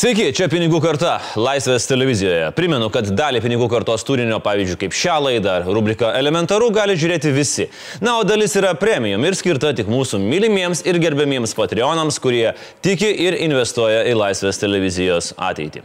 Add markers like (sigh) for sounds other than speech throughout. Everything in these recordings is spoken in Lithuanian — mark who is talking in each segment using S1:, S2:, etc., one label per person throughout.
S1: Sveiki, čia Pinigų karta, Laisvės televizijoje. Primenu, kad dalį Pinigų kartos turinio, pavyzdžiui, kaip šią laidą ar rubriką Elementaru, gali žiūrėti visi. Na, o dalis yra premium ir skirta tik mūsų mylimiems ir gerbėmiems Patreonams, kurie tiki ir investuoja į Laisvės televizijos ateitį.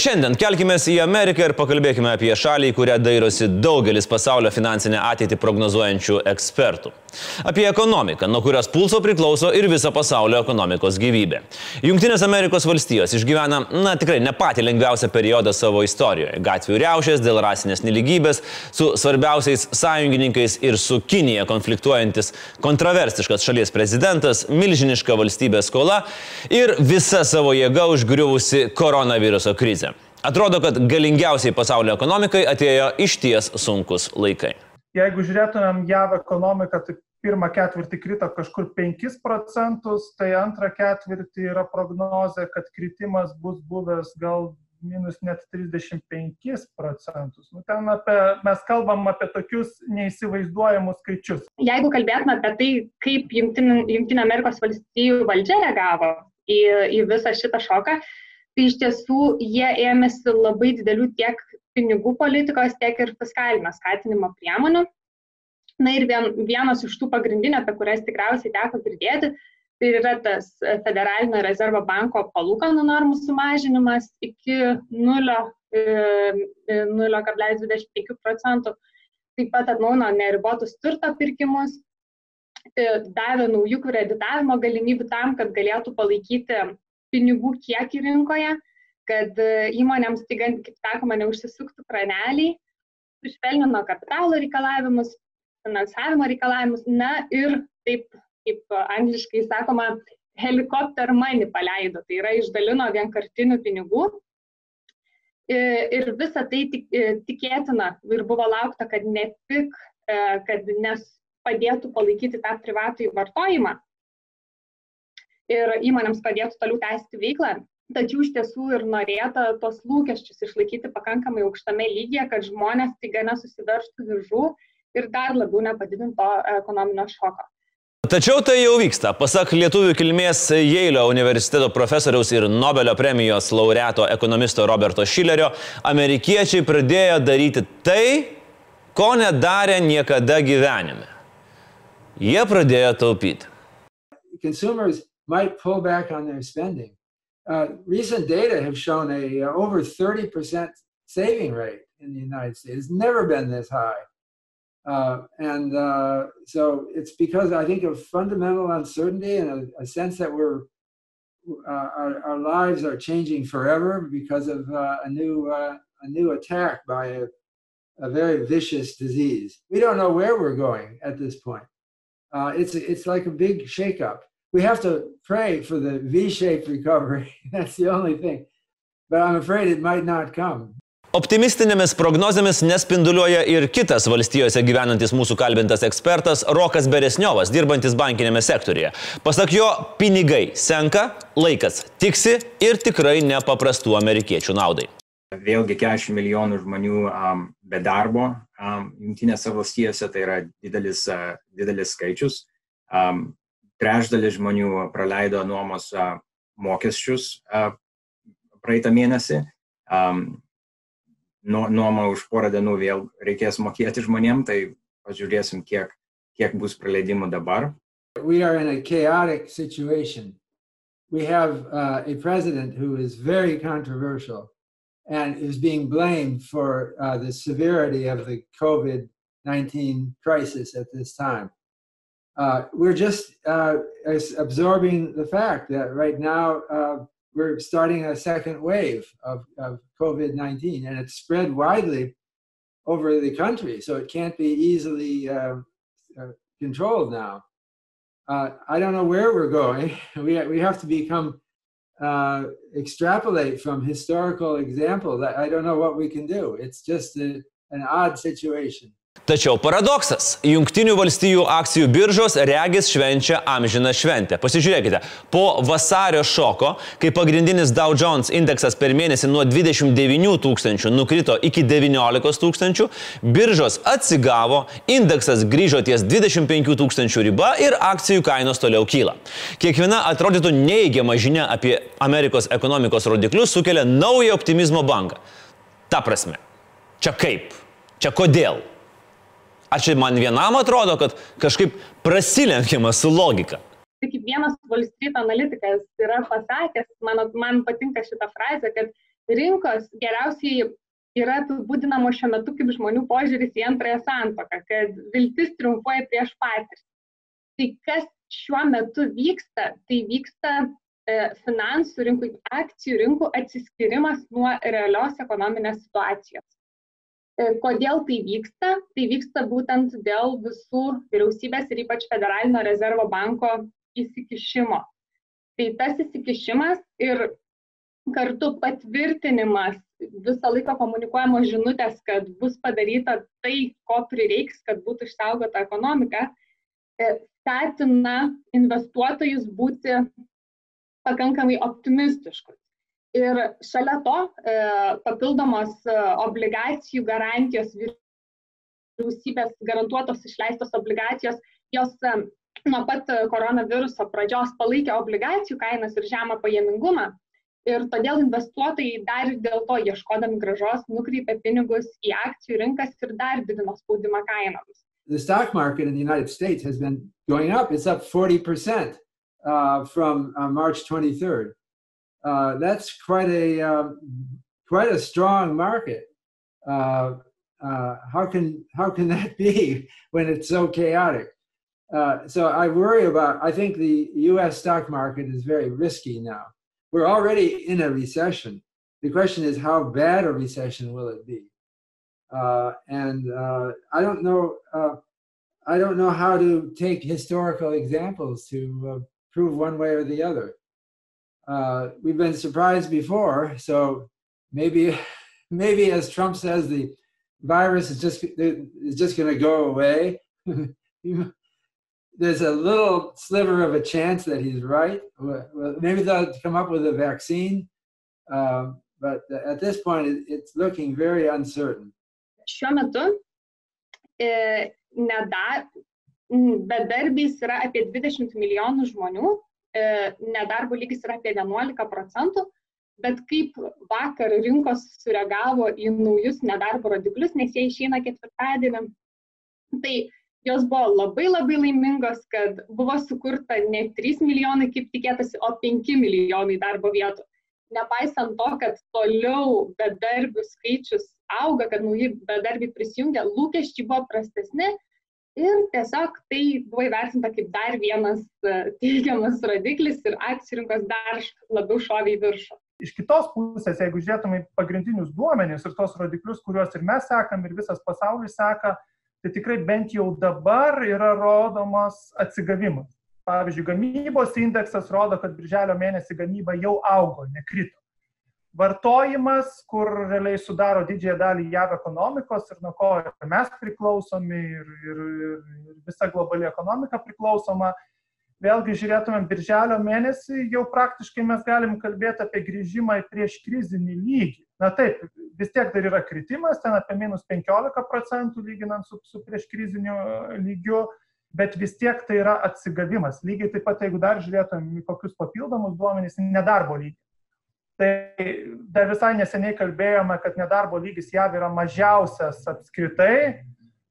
S1: Šiandien kelkime į Ameriką ir pakalbėkime apie šalį, kurią dairosi daugelis pasaulio finansinę ateitį prognozuojančių ekspertų. Apie ekonomiką, nuo kurios pulso priklauso ir visa pasaulio ekonomikos gyvybė. Junktinės Amerikos valstijos išgyvena, na tikrai, ne patį lengviausią periodą savo istorijoje. Gatvių riaušės dėl rasinės neligybės, su svarbiausiais sąjungininkais ir su Kinija konfliktuojantis kontroversiškas šalies prezidentas, milžiniška valstybės skola ir visa savo jėga užgriuvusi koronaviruso krizė. Atrodo, kad galingiausiai pasaulio ekonomikai atėjo išties sunkus laikai.
S2: Jeigu žiūrėtumėm JAV ekonomiką, tai pirmą ketvirtį krito kažkur 5 procentus, tai antrą ketvirtį yra prognozė, kad kritimas bus buvęs gal minus net 35 procentus. Nu, ten apie, mes kalbam apie tokius neįsivaizduojamus skaičius.
S3: Jeigu kalbėtume apie tai, kaip Junktinė, Amerikos valstybių valdžia reagavo į, į visą šitą šoką, tai iš tiesų jie ėmėsi labai didelių tiek pinigų politikos, tiek ir fiskalinio skatinimo priemonių. Na ir vien, vienas iš tų pagrindinių, apie kurias tikriausiai teko girdėti, tai yra tas Federalinio rezervo banko palūkanų normų sumažinimas iki 0,25 e, e, procentų. Taip pat atnauna neribotus turto pirkimus, e, davė naujų kreditavimo galimybių tam, kad galėtų palaikyti pinigų kiekį rinkoje, kad e, įmonėms, tai, kaip sakoma, neužsisuktų kraneliai, sušvelnino kapitalo reikalavimus, finansavimo reikalavimus, na ir taip, kaip angliškai sakoma, helikopter money paleido, tai yra išdalino vienkartinių pinigų. E, ir visa tai e, tikėtina ir buvo laukta, kad ne tik, kad nes padėtų palaikyti tą privatų vartojimą, ir įmonėms padėtų toliau tęsti veiklą. Tačiau iš tiesų ir norėta tos lūkesčius išlaikyti pakankamai aukštame lygyje, kad žmonės taiga nesusiveržtų viržų ir dar labiau nepadidinto ekonominio šoko.
S1: Tačiau tai jau vyksta. Pasak lietuvių kilmės Jeilio universiteto profesoriaus ir Nobelio premijos laureato ekonomisto Roberto Šilerio, amerikiečiai pradėjo daryti tai, ko nedarė niekada gyvenime. Jie pradėjo taupyti.
S4: Consumers might pull back on their spending. Uh, recent data have shown a uh, over 30% saving rate in the United States. It's never been this high. Uh, and uh, so it's because I think of fundamental uncertainty and a, a sense that we're uh, our, our, lives are changing forever because of uh, a new a new attack by a, a, very vicious disease. We don't know where we're going at this point. it's it's like a big shakeup we have to pray for the V-shaped recovery. (laughs) That's the only thing. But I'm afraid it might not come.
S1: Optimistinėmis prognozėmis nespinduliuoja ir kitas valstijose gyvenantis mūsų kalbintas ekspertas Rokas Beresniovas, dirbantis bankinėme sektorėje. Pasak jo, pinigai senka, laikas tiksi ir tikrai nepaprastų amerikiečių naudai.
S5: Vėlgi 40 milijonų žmonių um, be darbo um, Junktinėse valstijose, tai yra didelis, uh, didelis skaičius. Um, trečdalis žmonių praleido nuomos mokesčius praeitą mėnesį. Nuoma už porą dienų vėl reikės mokėti žmonėm, tai pažiūrėsim, kiek, kiek bus praleidimų dabar.
S4: We are in a chaotic situation. We have uh, a president who is very controversial and is being blamed for uh, the severity of the COVID 19 crisis at this time. Uh, we're just uh, absorbing the fact that right now uh, we're starting a second wave of, of COVID 19 and it's spread widely over the country, so it can't be easily um, uh, controlled now. Uh, I don't know where we're going. (laughs) We, we have to become extrapolate from historical examples. I don't know what we can do. It's just a, an odd situation.
S1: Tačiau paradoksas - Junktinių valstijų akcijų biržos regis švenčia amžiną šventę. Pasižiūrėkite, po vasario šoko, kai pagrindinis Dow Jones indeksas per mėnesį nuo 29 tūkstančių nukrito iki 19 tūkstančių, biržos atsigavo, indeksas grįžo ties 25 tūkstančių riba ir akcijų kainos toliau kyla. Kiekviena atrodytų neįgiama žinia apie Amerikos ekonomikos rodiklius sukelia naują optimizmo bangą. Ta prasme. Čia kaip? Čia kodėl? Ar čia man vienam atrodo, kad kažkaip prasilenkiama su logika?
S3: Kaip vienas Wall Street analitikas yra pasakęs, man, man patinka šita frazė, kad rinkos geriausiai yra apibūdinamo šiuo metu kaip žmonių požiūris į antrąją santoką, kad viltis triumfuoja prieš patirtį. Tai kas šiuo metu vyksta, tai vyksta e, finansų rinkų, akcijų rinkų atsiskirimas nuo realios ekonominės situacijos. E, kodėl tai vyksta? Tai vyksta būtent dėl visų vyriausybės ir ypač Federalinio rezervo banko įsikišimo. Tai tas įsikišimas ir kartu patvirtinimas visą laiką komunikuojamos žinutės, kad bus padaryta tai, ko prireiks, kad būtų išsaugota ekonomika, e, skatina investuotojus būti pakankamai optimistiškus. Ir šalia to e, papildomos e, obligacijų garantijos vyriausybės garantuotos išleistos obligacijos, jos e, nuo pat koronaviruso pradžios palaikė obligacijų kainas ir žemą pajamingumą. Ir todėl investuotojai dar dėl to ieškodami gražos nukreipia pinigus į akcijų rinkas ir dar didino spaudimą kainoms.
S4: The stock market in the United States has been going up. It's up 40% uh, from uh, March 23rd. Uh, that's quite a um, quite a strong market. Uh, uh, how can how can (laughs) that be when it's so chaotic? Uh, so I worry about. I think the U.S. stock market is very risky now. We're already in a recession. The question is, how bad a recession will it be? Uh, and uh, I don't know. I don't know how to take historical examples to prove one way or the other uh, we've been surprised before. So maybe, (laughs) maybe as Trump says, the virus is just is just going to go away. (laughs) There's a little sliver of a chance that he's right. Maybe they'll come up with a vaccine, um, but at this point, it, it's looking very uncertain.
S3: Šiuo metu nedar, bedarbys yra apie 20 milijonų žmonių nedarbo lygis yra apie 11 procentų, bet kaip vakar rinkos sureagavo į naujus nedarbo rodiklius, nes jie išeina ketvirtadienį, tai jos buvo labai labai laimingos, kad buvo sukurta ne 3 milijonai, kaip tikėtasi, o 5 milijonai darbo vietų. Nepaisant to, kad toliau bedarbių skaičius auga, kad nauji bedarbiai prisijungia, lūkesčiai buvo prastesni, Ir tiesiog tai buvo įvertinta kaip dar vienas e, teigiamas rodiklis ir akcijų rinkos dar labiau šovė į viršų.
S2: Iš kitos pusės, jeigu žiūrėtume į pagrindinius duomenis ir tos rodiklius, kuriuos ir mes sekam, ir visas pasaulis seka, tai tikrai bent jau dabar yra rodomas atsigavimas. Pavyzdžiui, gamybos indeksas rodo, kad birželio mėnesį gamyba jau augo, nekrito vartojimas, kur realiai sudaro didžiąją dalį JAV ekonomikos ir nuo ko mes priklausomi ir, ir, ir visa globali ekonomika priklausoma. Vėlgi žiūrėtumėm birželio mėnesį, jau praktiškai mes galim kalbėti apie grįžimą į prieš krizinį lygį. Na taip, vis tiek dar yra kritimas, ten apie minus 15 procentų lyginant su, su prieš kriziniu lygiu, bet vis tiek tai yra atsigavimas. Lygiai taip pat, jeigu dar žiūrėtumėm į kokius papildomus duomenys, nedarbo lygį. Tai dar visai neseniai kalbėjome, kad nedarbo lygis JAV yra mažiausias apskritai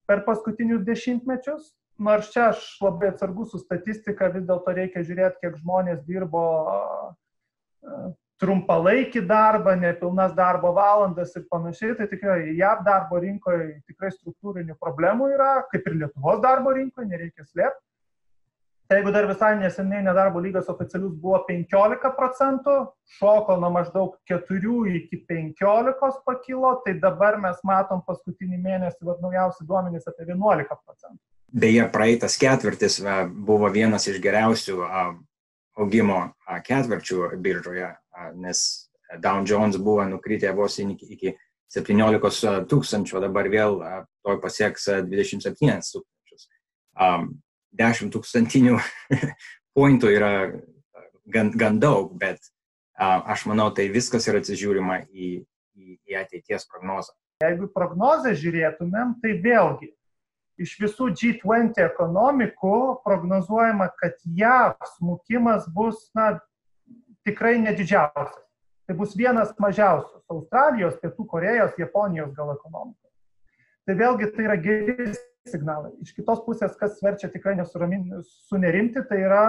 S2: per paskutinius dešimtmečius. Nors čia aš labai atsargus su statistika, vis dėlto reikia žiūrėti, kiek žmonės dirbo trumpalaikį darbą, nepilnas darbo valandas ir panašiai. Tai tikrai JAV darbo rinkoje tikrai struktūrinių problemų yra, kaip ir Lietuvos darbo rinkoje, nereikia slėpti. Tai jeigu dar visai neseniai nedarbo lygos oficialius buvo 15 procentų, šoko nuo maždaug 4 iki 15 pakilo, tai dabar mes matom paskutinį mėnesį, vad naujausi duomenys apie 11 procentų.
S5: Beje, praeitas ketvirtis buvo vienas iš geriausių augimo ketvirčių biržoje, nes Dow Jones buvo nukritę vos iki 17 tūkstančių, dabar vėl toj pasieks 27 tūkstančius. 10 tūkstantinių (laughs) pointų yra gan, gan daug, bet aš manau, tai viskas yra atsižiūrima į, į, į ateities prognozą.
S2: Jeigu prognozę žiūrėtumėm, tai vėlgi iš visų G20 ekonomikų prognozuojama, kad JAV smukimas bus na, tikrai nedidžiausias. Tai bus vienas mažiausių - Australijos, Pietų Korejos, Japonijos gal ekonomikos. Tai vėlgi tai yra geri signalai. Iš kitos pusės, kas verčia tikrai nesunerimti, tai yra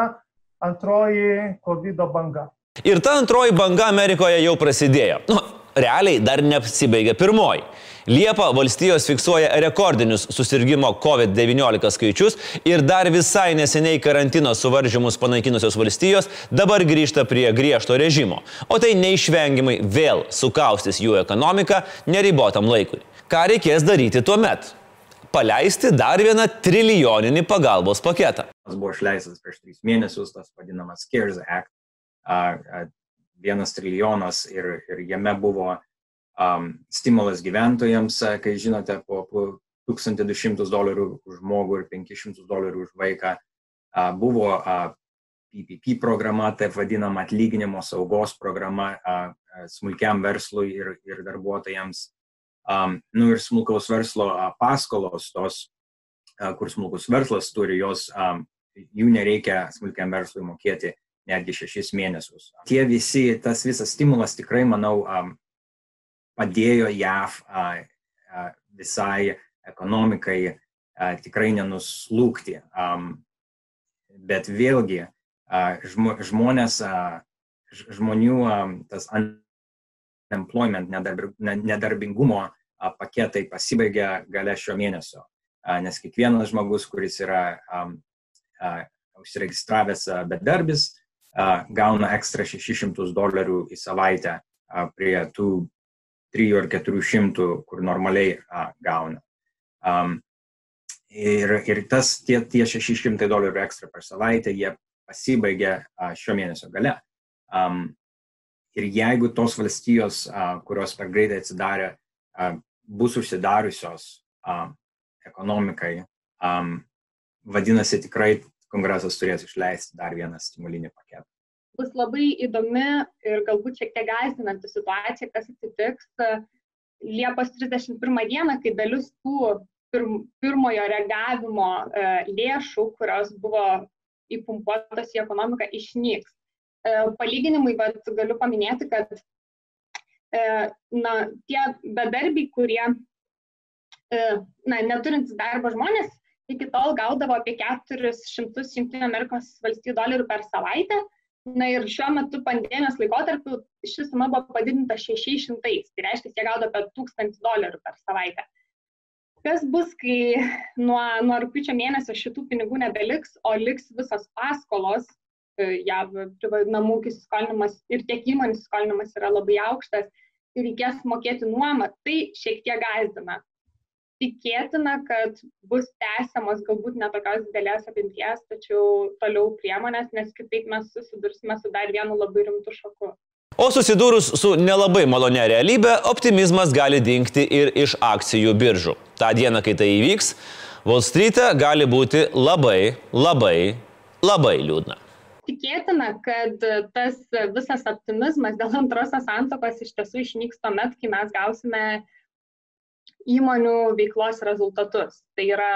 S2: antroji COVID banga.
S1: Ir ta antroji banga Amerikoje jau prasidėjo. Nu, realiai dar nepasibaigė pirmoji. Liepa valstijos fiksuoja rekordinius susirgymo COVID-19 skaičius ir dar visai neseniai karantino suvaržymus panaikinusios valstijos dabar grįžta prie griežto režimo. O tai neišvengiamai vėl sukaustys jų ekonomiką neribotam laikui. Ką reikės daryti tuo metu? Paleisti dar vieną trilijoninį pagalbos paketą.
S5: Buvo išleistas prieš tris mėnesius tas vadinamas CARES Act, vienas trilijonas ir, ir jame buvo um, stimulas gyventojams, kai žinote, po, po 1200 dolerių už žmogų ir 500 dolerių už vaiką. Uh, buvo uh, PPP programa, taip vadinama atlyginimo saugos programa uh, smulkiam verslui ir, ir darbuotojams. Nu ir smulkaus verslo paskolos, tos, kur smulkus verslas turi, jos, jų nereikia smulkiam verslui mokėti netgi šešis mėnesius. Tie visi, tas visas stimulas tikrai, manau, padėjo JAV visai ekonomikai tikrai nenuslūkti. Bet vėlgi žmonės, žmonių tas unemployment, nedarbingumo paketai pasibaigia gale šio mėnesio. Nes kiekvienas žmogus, kuris yra užsiregistravęs bedarbis, gauna ekstra 600 dolerių į savaitę prie tų 3 ar 400, kur normaliai gauna. Ir, ir tas, tie, tie 600 dolerių ekstra per savaitę, jie pasibaigia šio mėnesio gale. Um, ir jeigu tos valstijos, kurios per greitai atsidarė, bus užsidariusios ekonomikai, vadinasi, tikrai kongresas turės išleisti dar vieną stimulinį paketą
S3: bus labai įdomi ir galbūt šiek tiek gąsdinanti situacija, kas atsitiks Liepos 31 dieną, kai dalis tų pirmojo reagavimo e, lėšų, kurios buvo įpumpuotos į ekonomiką, išnyks. E, palyginimui, bet galiu paminėti, kad na, tie bedarbiai, kurie na, neturintys darbo žmonės, iki tol gaudavo apie 400 JAV dolerių per savaitę, Na ir šiuo metu pandemijos laikotarpiu ši suma buvo padidinta 600, tai reiškia, jie gaudo apie 1000 dolerių per savaitę. Kas bus, kai nuo, nuo rūpiučio mėnesio šitų pinigų nebeliks, o liks visos paskolos, e, jav namų ūkis skolinimas ir tiek įmonių skolinimas yra labai aukštas ir reikės mokėti nuomą, tai šiek tiek gazdina tikėtina, kad bus tęsiamos galbūt netokios didelės apimties, tačiau toliau priemonės, nes kitaip mes susidursime su dar vienu labai rimtu šoku.
S1: O susidūrus su nelabai malonia realybė, optimizmas gali dingti ir iš akcijų biržų. Ta diena, kai tai įvyks, Wall Street'e gali būti labai, labai, labai liūdna.
S3: Tikėtina, kad tas visas optimizmas dėl antrosios santokos iš tiesų išnyks tuomet, kai mes gausime įmonių veiklos rezultatus. Tai yra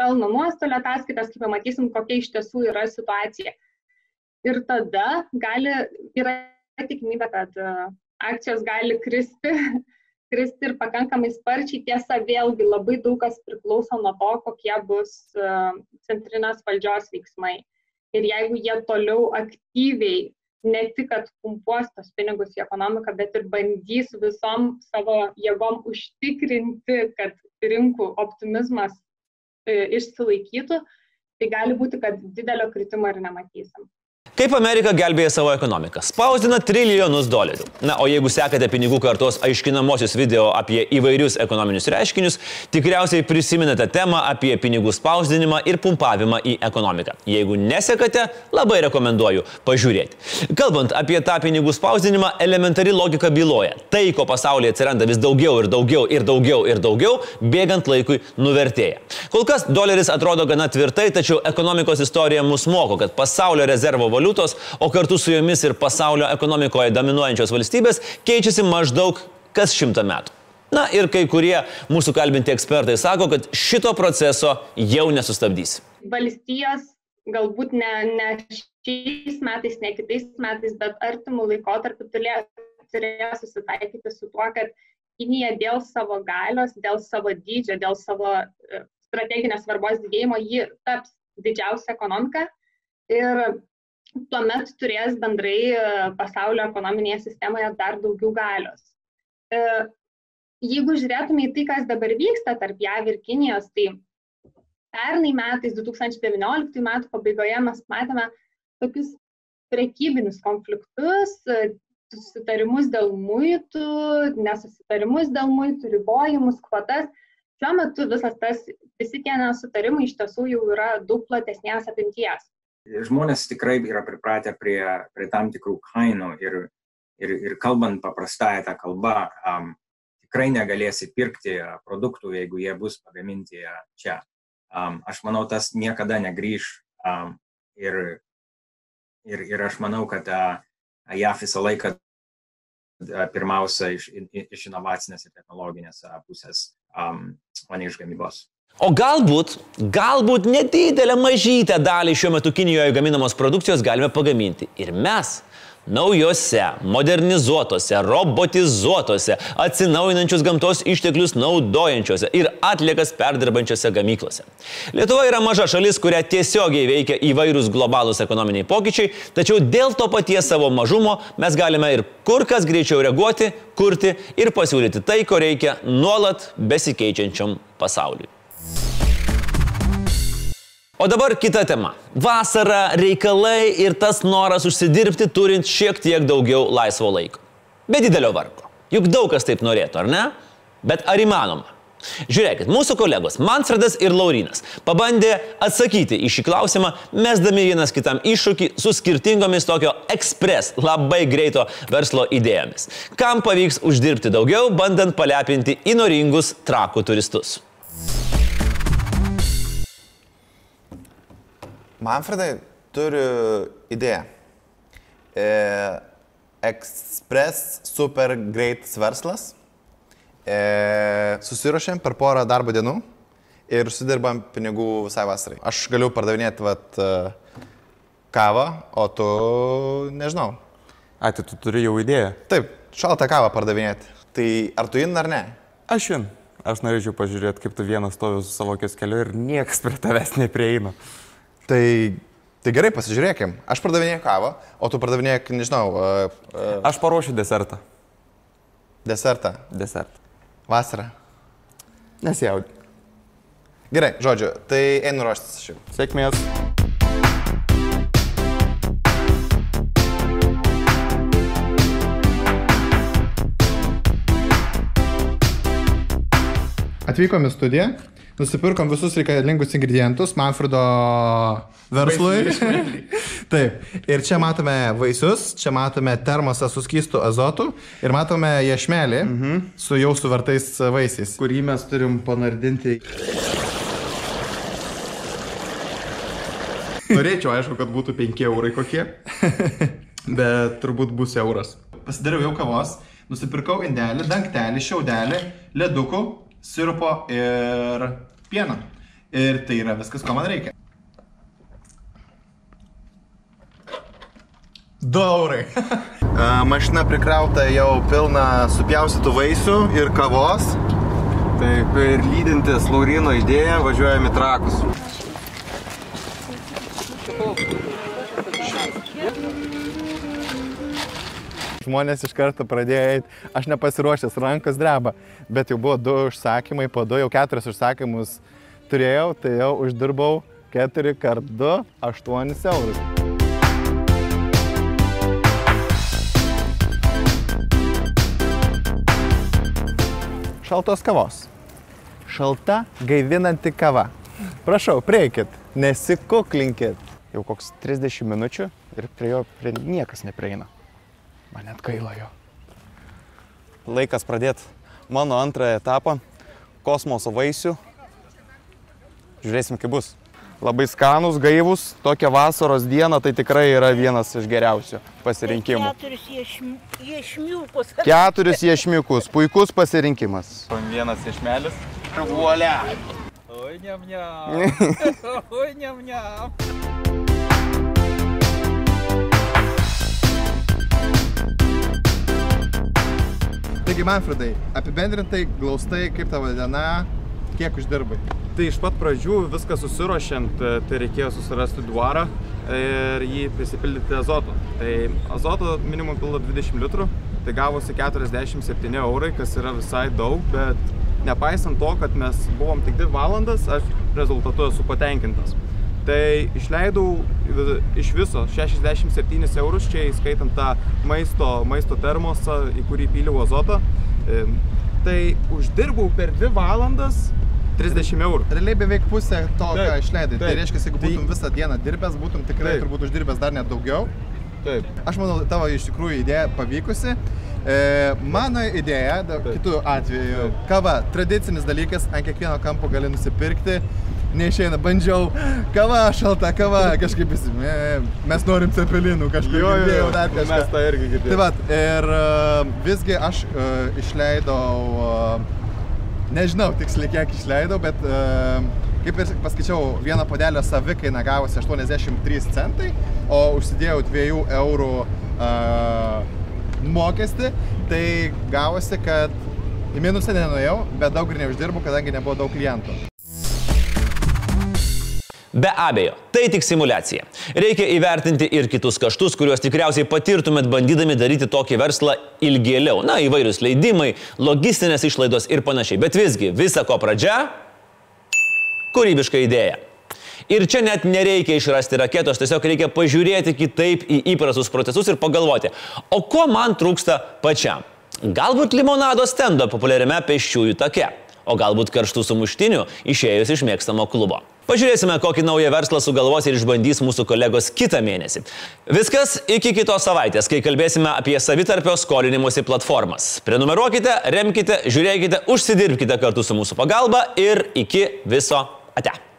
S3: pelno nuostolio ataskaitas, kaip pamatysim, kokia iš tiesų yra situacija. Ir tada gali, yra tikimybė, kad akcijos gali kristi, (laughs) kristi ir pakankamai sparčiai. Tiesa, vėlgi labai daug kas priklauso nuo to, kokie bus centrinės valdžios veiksmai. Ir jeigu jie toliau aktyviai ne tik, kad pumpuos tos pinigus į ekonomiką, bet ir bandys visom savo jėgom užtikrinti, kad rinkų optimizmas e, išsilaikytų, tai gali būti, kad didelio kritimo ir nematysim.
S1: Kaip Amerika gelbėja savo ekonomiką? Spausdina trilijonus dolerių. Na, o jeigu sekate pinigų kartos aiškinamosius video apie įvairius ekonominius reiškinius, tikriausiai prisiminate temą apie pinigų spausdinimą ir pumpavimą į ekonomiką. Jeigu nesekate, labai rekomenduoju pažiūrėti. Kalbant apie tą pinigų spausdinimą, elementari logika byloja. Tai, ko pasaulyje atsiranda vis daugiau ir daugiau ir daugiau ir daugiau, bėgant laikui nuvertėja. Kol kas doleris atrodo gana tvirtai, tačiau ekonomikos istorija mus moko, kad pasaulio rezervo valiutos, o kartu su jomis ir pasaulio ekonomikoje dominuojančios valstybės keičiasi maždaug kas šimtą metų. Na ir kai kurie mūsų kalbinti ekspertai sako, kad šito proceso jau nesustabdys.
S3: Valstijos galbūt ne, ne šiais metais, ne kitais metais, bet artimų laikotarpių turėjo, susitaikyti su tuo, kad Kinija dėl savo galios, dėl savo dydžio, dėl savo e, strateginės svarbos didėjimo, ji taps didžiausia ekonomika ir tuomet turės bendrai e, pasaulio ekonominėje sistemoje dar daugiau galios. E, jeigu žiūrėtume į tai, kas dabar vyksta tarp JAV ir Kinijos, tai pernai metais, 2019 metų pabaigoje mes matėme tokius prekybinius konfliktus, e, susitarimus dėl muitų, nesusitarimus dėl muitų, ribojimus, kvotas. Šiuo metu visas tas, visi tie nesutarimai iš tiesų jau yra daug platesnės apimties
S5: žmonės tikrai yra pripratę prie, prie tam tikrų kainų ir, ir, ir kalbant paprastąją tą kalbą, um, tikrai negalėsi pirkti produktų, jeigu jie bus pagaminti čia. Um, aš manau, tas niekada negrįž um, ir, ir, ir aš manau, kad uh, JAF visą laiką pirmiausia iš, iš inovacinės ir technologinės pusės, um, o ne iš gamybos.
S1: O galbūt, galbūt nedidelę mažytę dalį šiuo metu Kinijoje gaminamos produkcijos galime pagaminti ir mes naujose, modernizuotose, robotizuotose, atsinaujinančius gamtos išteklius naudojančiose ir atliekas perdirbančiose gamyklose. Lietuva yra maža šalis, kurią tiesiogiai veikia įvairūs globalūs ekonominiai pokyčiai, tačiau dėl to paties savo mažumo mes galime ir kur kas greičiau reaguoti, kurti ir pasiūlyti tai, ko reikia nuolat besikeičiančiam pasauliui. O dabar kita tema. Vasara, reikalai ir tas noras užsidirbti turint šiek tiek daugiau laisvo laiko. Be didelio vargo. Juk daug kas taip norėtų, ar ne? Bet ar įmanoma? Žiūrėkit, mūsų kolegos Mansfredas ir Laurinas pabandė atsakyti į šį klausimą, mesdami vienas kitam iššūkį su skirtingomis tokio ekspres, labai greito verslo idėjomis. Kam pavyks uždirbti daugiau, bandant palepinti įnoringus trakų turistus.
S6: Manfredai turiu idėją. E, Express super greitas verslas. E, susiruošėm per porą darbo dienų ir sudirbam pinigų visai vasarai. Aš galiu pardavinėti vat, e, kavą, o tu nežinau.
S7: A, tai tu turi jau idėją.
S6: Taip, šaltą kavą pardavinėti. Tai ar tu in ar ne?
S7: Aš in. Aš norėčiau pažiūrėti, kaip tu vienas stovi su savo keliu ir niekas prie tavęs neprieina.
S6: Tai, tai gerai, pasižiūrėkim. Aš pardavinėjau kavą, o tu pardavinėjai, nežinau. Uh,
S7: uh, Aš paruošiu desertą.
S6: Desertą.
S7: Desertą.
S6: Vasarą.
S7: Nesijaudin.
S6: Gerai, žodžiu, tai einu ruoštis šių.
S7: Sėkmės.
S6: Atvykom į studiją, nusipirkom visus reikalingus ingredientus Manfredo verslui. (laughs) Taip, ir čia matome vaisius, čia matome termosą su skystu azotu ir matome ješmelį mhm. su jau suvertais vaisiais.
S7: Kurį mes turim panardinti.
S6: Norėčiau, aišku, kad būtų 5 eurai kokie, (laughs) bet turbūt bus euras. Pasidariau jau kavos, nusipirkau indelį, dangtelį, šiaudelį, ledukų, sirupo ir pieno. Ir tai yra viskas, ko man reikia. Du eurai. (laughs) Mašina prikrauta jau pilna supjaustytų vaisių ir kavos.
S7: Taip, ir lydintis Laurino idėją važiuojame trakus
S6: žmonės iš karto pradėjo eiti, aš nepasiruošęs, rankas dreba, bet jau buvo du užsakymai, po du jau keturis užsakymus turėjau, tai jau uždirbau 4 kart 2, 8 eurus. Šaltos kavos. Šalta gaivinanti kava. Prašau, prieikit, nesikuklinkit. Jau koks 30 minučių ir prie jo prie niekas neprieina. Man net gaila jo. Laikas pradėti mano antrą etapą - kosmoso vaisių. Žiūrėsim, kaip bus. Labai skanus, gaivus, tokia vasaros diena tai tikrai yra vienas iš geriausių pasirinkimų.
S8: Keturis iešm- iešmiukus. (laughs)
S6: Keturis iešmiukus, puikus pasirinkimas.
S7: Vienas išmelis.
S6: Vuolia.
S7: Oi, niam, niam. (laughs) Oi, niam, niam.
S6: Taigi, Manfredai, apibendrintai, glaustai, kaip tavo diena, kiek uždirbai?
S7: Tai iš pat pradžių viską susiruošiant, e, tai reikėjo susirasti dvarą ir jį prisipildyti azoto. Tai azoto minimum pildo 20 litrų, tai gavosi 47 eurai, kas yra visai daug, bet nepaisant to, kad mes buvom tik 2 valandas, aš rezultatu esu patenkintas. Tai išleidau iš viso 67 eurus, čia įskaitant tą maisto, maisto termosą, į kurį pyliau azotą. Tai uždirbau per 2 valandas 30 eurų.
S6: Realiai beveik pusę to, ką
S7: Taip,
S6: išleidai. Tai
S7: taip.
S6: reiškia, jeigu
S7: Tai-
S6: būtum visą dieną dirbęs, būtum tikrai
S7: Taip.
S6: turbūt uždirbęs dar net daugiau.
S7: Taip.
S6: Aš manau, tavo iš tikrųjų idėja pavykusi. E, mano idėja,
S7: Taip.
S6: kitų atveju, kava, tradicinis dalykas, ant kiekvieno kampo gali nusipirkti. Neišeina, bandžiau, kava, šalta kava, kažkaip visi, "Me, mes norim cepelinų, kažkaip girdėjau dar kažką.
S7: Mes tą irgi girdėjome.
S6: Tai va, ir e, visgi aš e, išleidau, e, nežinau tiksliai kiek išleidau, bet e, kaip ir paskaičiau, vieno podelio savikaina gavosi 83 centai, o užsidėjau 2 eurų e, mokestį, tai gavosi, kad į minusą nenuėjau, bet daug ir neuždirbau, kadangi nebuvo daug klientų.
S1: Be abejo, tai tik simulacija. Reikia įvertinti ir kitus kaštus, kuriuos tikriausiai patirtumėt bandydami daryti tokį verslą ilgėliau. Na, įvairius leidimai, logistinės išlaidos ir panašiai. Bet visgi, visa ko pradžia - kūrybiška idėja. Ir čia net nereikia išrasti raketos, tiesiog reikia pažiūrėti kitaip į įprastus procesus ir pagalvoti, o ko man trūksta pačiam. Galbūt limonado stendo populiariame pėsčiųjų take, o galbūt karštų sumuštinių išėjus iš mėgstamo klubo. Pažiūrėsime, kokį naują verslą sugalvos ir išbandys mūsų kolegos kitą mėnesį. Viskas iki kitos savaitės, kai kalbėsime apie savitarpio skolinimuose platformas. Prenumeruokite, remkite, žiūrėkite, užsidirbkite kartu su mūsų pagalba ir iki viso ate.